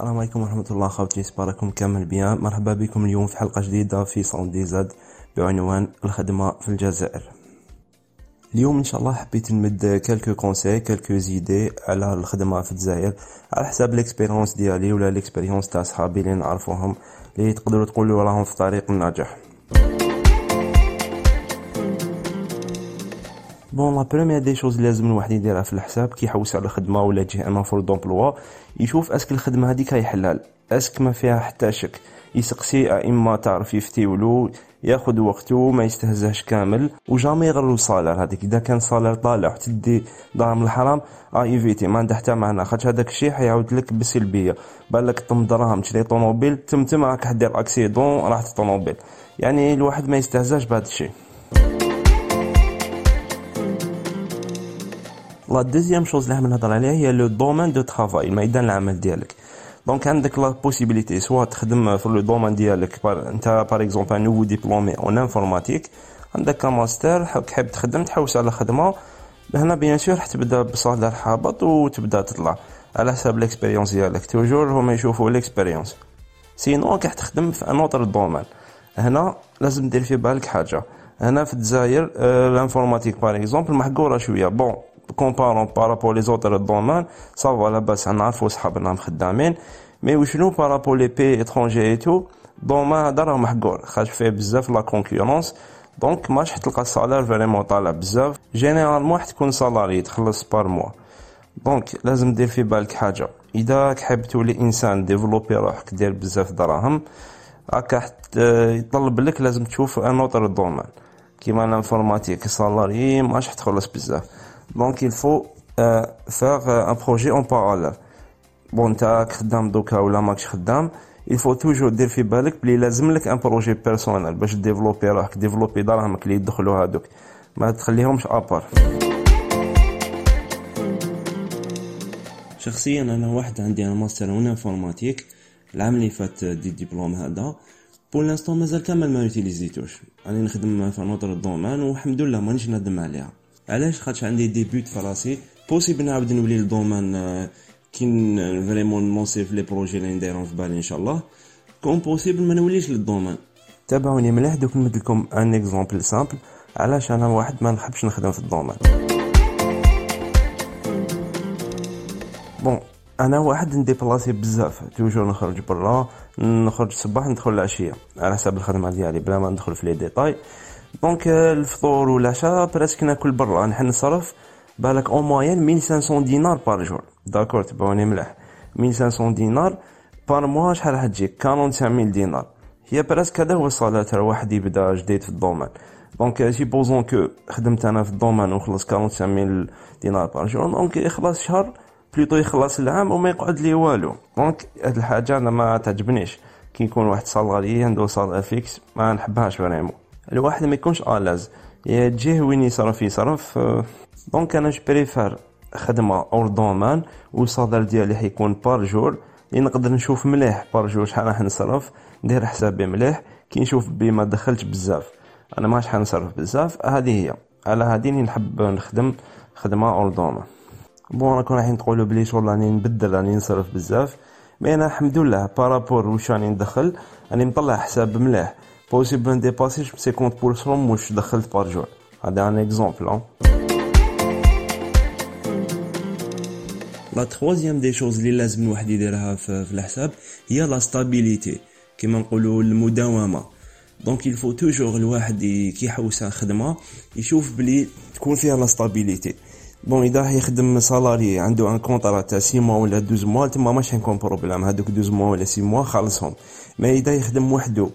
السلام عليكم ورحمة الله. خوتي j'espère راكم كامل bien. مرحبا بكم اليوم في حلقة جديدة في SounDZ بعنوان الخدمة في الجزائر. اليوم إن شاء الله حبيت نمد quelques conseils quelques idées على الخدمة في الجزائر على حساب l'expérience ديالي ولا l'expérience تاع صحابي اللي نعرفوهم اللي تقدروا تقولوا راهم في طريق النجاح bon la première des choses لازم الواحد يديرها في الحساب كي يحوس على خدمه ولا un offre d'emploi يشوف est-ce que الخدمه هذيك هي حلال est-ce que ما فيها حتى شك يسقسي اما تعرف يفتيولو ياخد وقته ما يستهزهش كامل و jamais يغرو ال salaire هذيك اذا كان salaire طالع وتدي دراهم الحرام آه évitez ما عنده حتى معنى خاطر هذاك الشيء حيعاود لك بالسلبيه بالك طم دراهم تشري طوموبيل تم تم راك حدير accident راحت الطوموبيل يعني الواحد ما يستهزاش بهذا الشيء la deuxième chose اللي نهضر عليها هي le domaine de travail الميدان العمل ديالك donc عندك la possibilité soit تخدم في le domaine ديالك انت par exemple un nouveau diplômé en informatique عندك ماستر حاب تخدم تحوس على خدمه هنا bien sûr راح تبدا ب salaire حابط وتبدا تطلع على حساب l'expérience ديالك toujours هما يشوفوا l'expérience sinon راح تخدم في un autre domaine هنا لازم دير في بالك حاجة هنا في الجزائر ال informatique par exemple محقوره شوية bon comparant par rapport les autres domaines ça va لاباس نعرفو صحابنا خدامين mais وشنو par rapport les pays étrangers tout domaine هذا راه محقور خاطر فيه بزاف la concurrence donc ماش تلقى ال salaire vraiment طالع بزاف généralement راح تكون salarié تخلص par mois donc لازم دير في بالك حاجة اذا حاب تولي انسان développer روحك دير بزاف دراهم هكا يطلب لك لازم تشوف ان autre domaine كيما ال informatique salarié ماش تخلص بزاف donc il faut un projet en parallèle bon نتا خدام دوكا ولا ماكش خدام il faut toujours دير في بالك بلي لازم لك un projet personnel باش développer روحك développer دراهمك اللي يدخلوا هادوك. ما تخليهمش à part شخصيا أنا واحد عندي أنا master en informatique العام اللي فات dix diplômes هذا. pour l'instant مازال كامل ما utilisيتوش. راني نخدم في un autre domaine والحمد لله مانيش ندم عليها. علاش؟ خاطش عندي des buts في راسي possible نعاود نولي لل domaine كي فريمون نونسي في les projets اللي نديرهم في بالي ان شاء الله كون possible ما نوليش لل domaine تابعوني مليح دوك نمد لكم un exemple simple علاش أنا واحد ما نحبش نخدم في ال domaine bon أنا واحد ن déplacer بزاف. toujours نخرج برا نخرج الصباح ندخل العشية. على حساب الخدمة ديالي بلا ما ندخل في les détails donc الفطور والعشاء براسك ناكل برا نحن نصرف بالك اون موين 1500 دينار par jour d'accord تبعوني مليح 1500 دينار par mois شحال راح تجيك 45000 دينار هي براسك هذا هو الصالير واحد يبدا جديد في ال domaine donc supposons que خدمت أنا في ال domaine وخلص 45000 دينار par jour donc يخلص شهر بليطو يخلص العام وما يقعد لي والو donc هاد الحاجة أنا ما تعجبنيش كي يكون واحد salarié عنده salaire fixe ما نحبهاش vraiment الواحد ما يكونش à l'aise. تجيه وين يصرف يصرف donc أنا préfère خدمة hors domaine والصالير ديالي حيكون par jour اللي نقدر نشوف مليح par jour شحال راح نصرف ندير حسابي مليح. كي نشوف بي ما دخلتش بزاف أنا ما شحال نصرف بزاف. هذه هي. على هذه نحب نخدم خدمة hors domaine bon راكم رايحين تقولوا بلي شغل راني نبدل راني نصرف بزاف. mais أنا الحمد لله par rapport واش راني ندخل راني مطلع حساب مليح. possible ن dépasser ش ب 50% واش دخلت par jour هذا un exemple la troisième des choses اللي لازم الواحد يديرها في, الحساب هي la stabilité كيما نقولوا المداومه donc il faut toujours الواحد كي يحوس على خدمه يشوف بلي تكون فيها la stabilité bon اذا يخدم salarié عنده un contrat تاع 6 mois ولا 12 mois تما ماشي نكون problème هذوك 12 mois ولا 6 mois خالصهم ما اذا يخدم وحده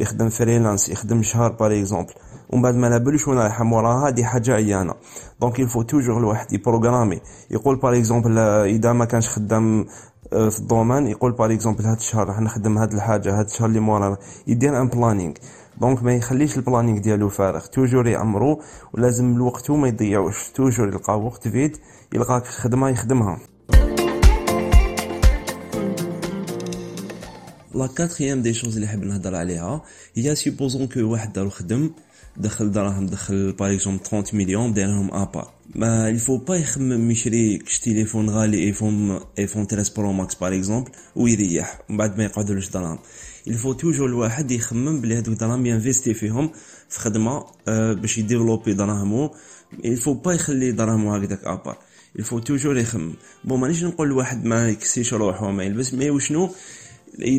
يخدم freelance يخدم شهر par exemple ومن بعد ما نابلوش وين رايحه موراها هادي حاجة عيانة. donc il faut toujours الواحد ي programmer. يقول par exemple إذا ما كانش خدام في ال domaine يقول par exemple هاد الشهر راح نخدم هاد الحاجة هاد الشهر اللي مورا يدير un planning donc ما يخليش ال planning ديالو فارغ. toujours يعمرو ولازم الوقت ما يضيعوش. toujours يلقى وقت vide يلقى خدمة يخدمها. la quatrième des choses اللي حاب نهضر عليها هي supposons que واحد دارو خدم دخل دراهم دخل par exemple 30 مليون دايرهم après ما il faut pas يخمم يشري كش تليفون غالي ايفون ايفون 13 برو ماكس par exemple ويريح من بعد ما يقعدولوش دراهم il faut toujours الواحد يخمم بلي هادوك دراهم ي investir فيهم في خدمه باش ي développer دراهمو il faut pas يخلي دراهمو هكذاك à part il faut toujours يخمم bon مانيش نقول الواحد ما يكسيش روحو ما يلبس mais وشنو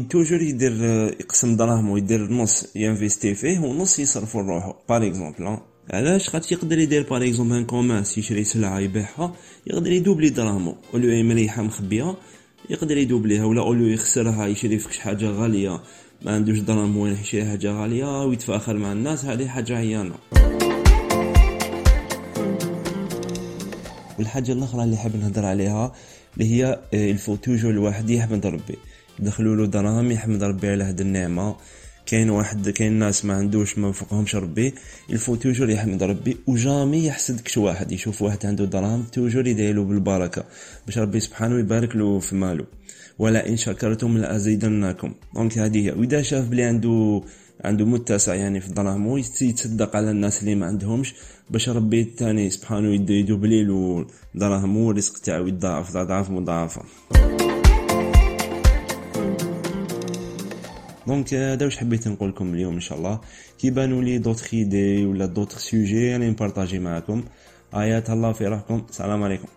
toujours يدير يقسم دراهمو يدير نص ي investir فيه ونص يصرفو لروحو par exemple علاش؟ خاطر يقدر يدير par exemple un commerce يشري سلعة يبيعها يقدر يدوبلي دراهمو اولو مريحه مخبيه يقدر يدوبليها. ولا اولو يخسرها يشري فيكش حاجة غالية. ما عندوش دراهم وين يشري حاجة غالية ويتفاخر مع الناس هذه حاجة عيانة. والحاجة الأخرى اللي حاب نهضر عليها اللي هي الفو توجور الواحد يحمد ربي. دخلوا له دراهم يحمد ربي على هاد النعمة. كاين واحد كاين ناس ما عندوش ما فوقهمش ربي il faut toujours يحمد ربي و jamais يحسد كش واحد يشوف واحد عنده دراهم toujours يدعيلو بالبركة باش ربي سبحانه يبارك له في ماله. ولا إن شكرتم لأزيدنكم. donc هذه هي. وإذا شاف بلي عنده عنده متسع يعني في دراهمو يتصدق على الناس اللي ما عندهمش باش ربي تاني سبحانه ي doubler له دراهمو والرزق تاعو يضاعف اضعاف مضاعفة. دونك هذا واش حبيت نقول لكم اليوم ان شاء الله كي بانوا لي دوطخ ايدي ولا دوطخ سوجي راني نبارطاجي معاكم ايات الله في روحكم السلام عليكم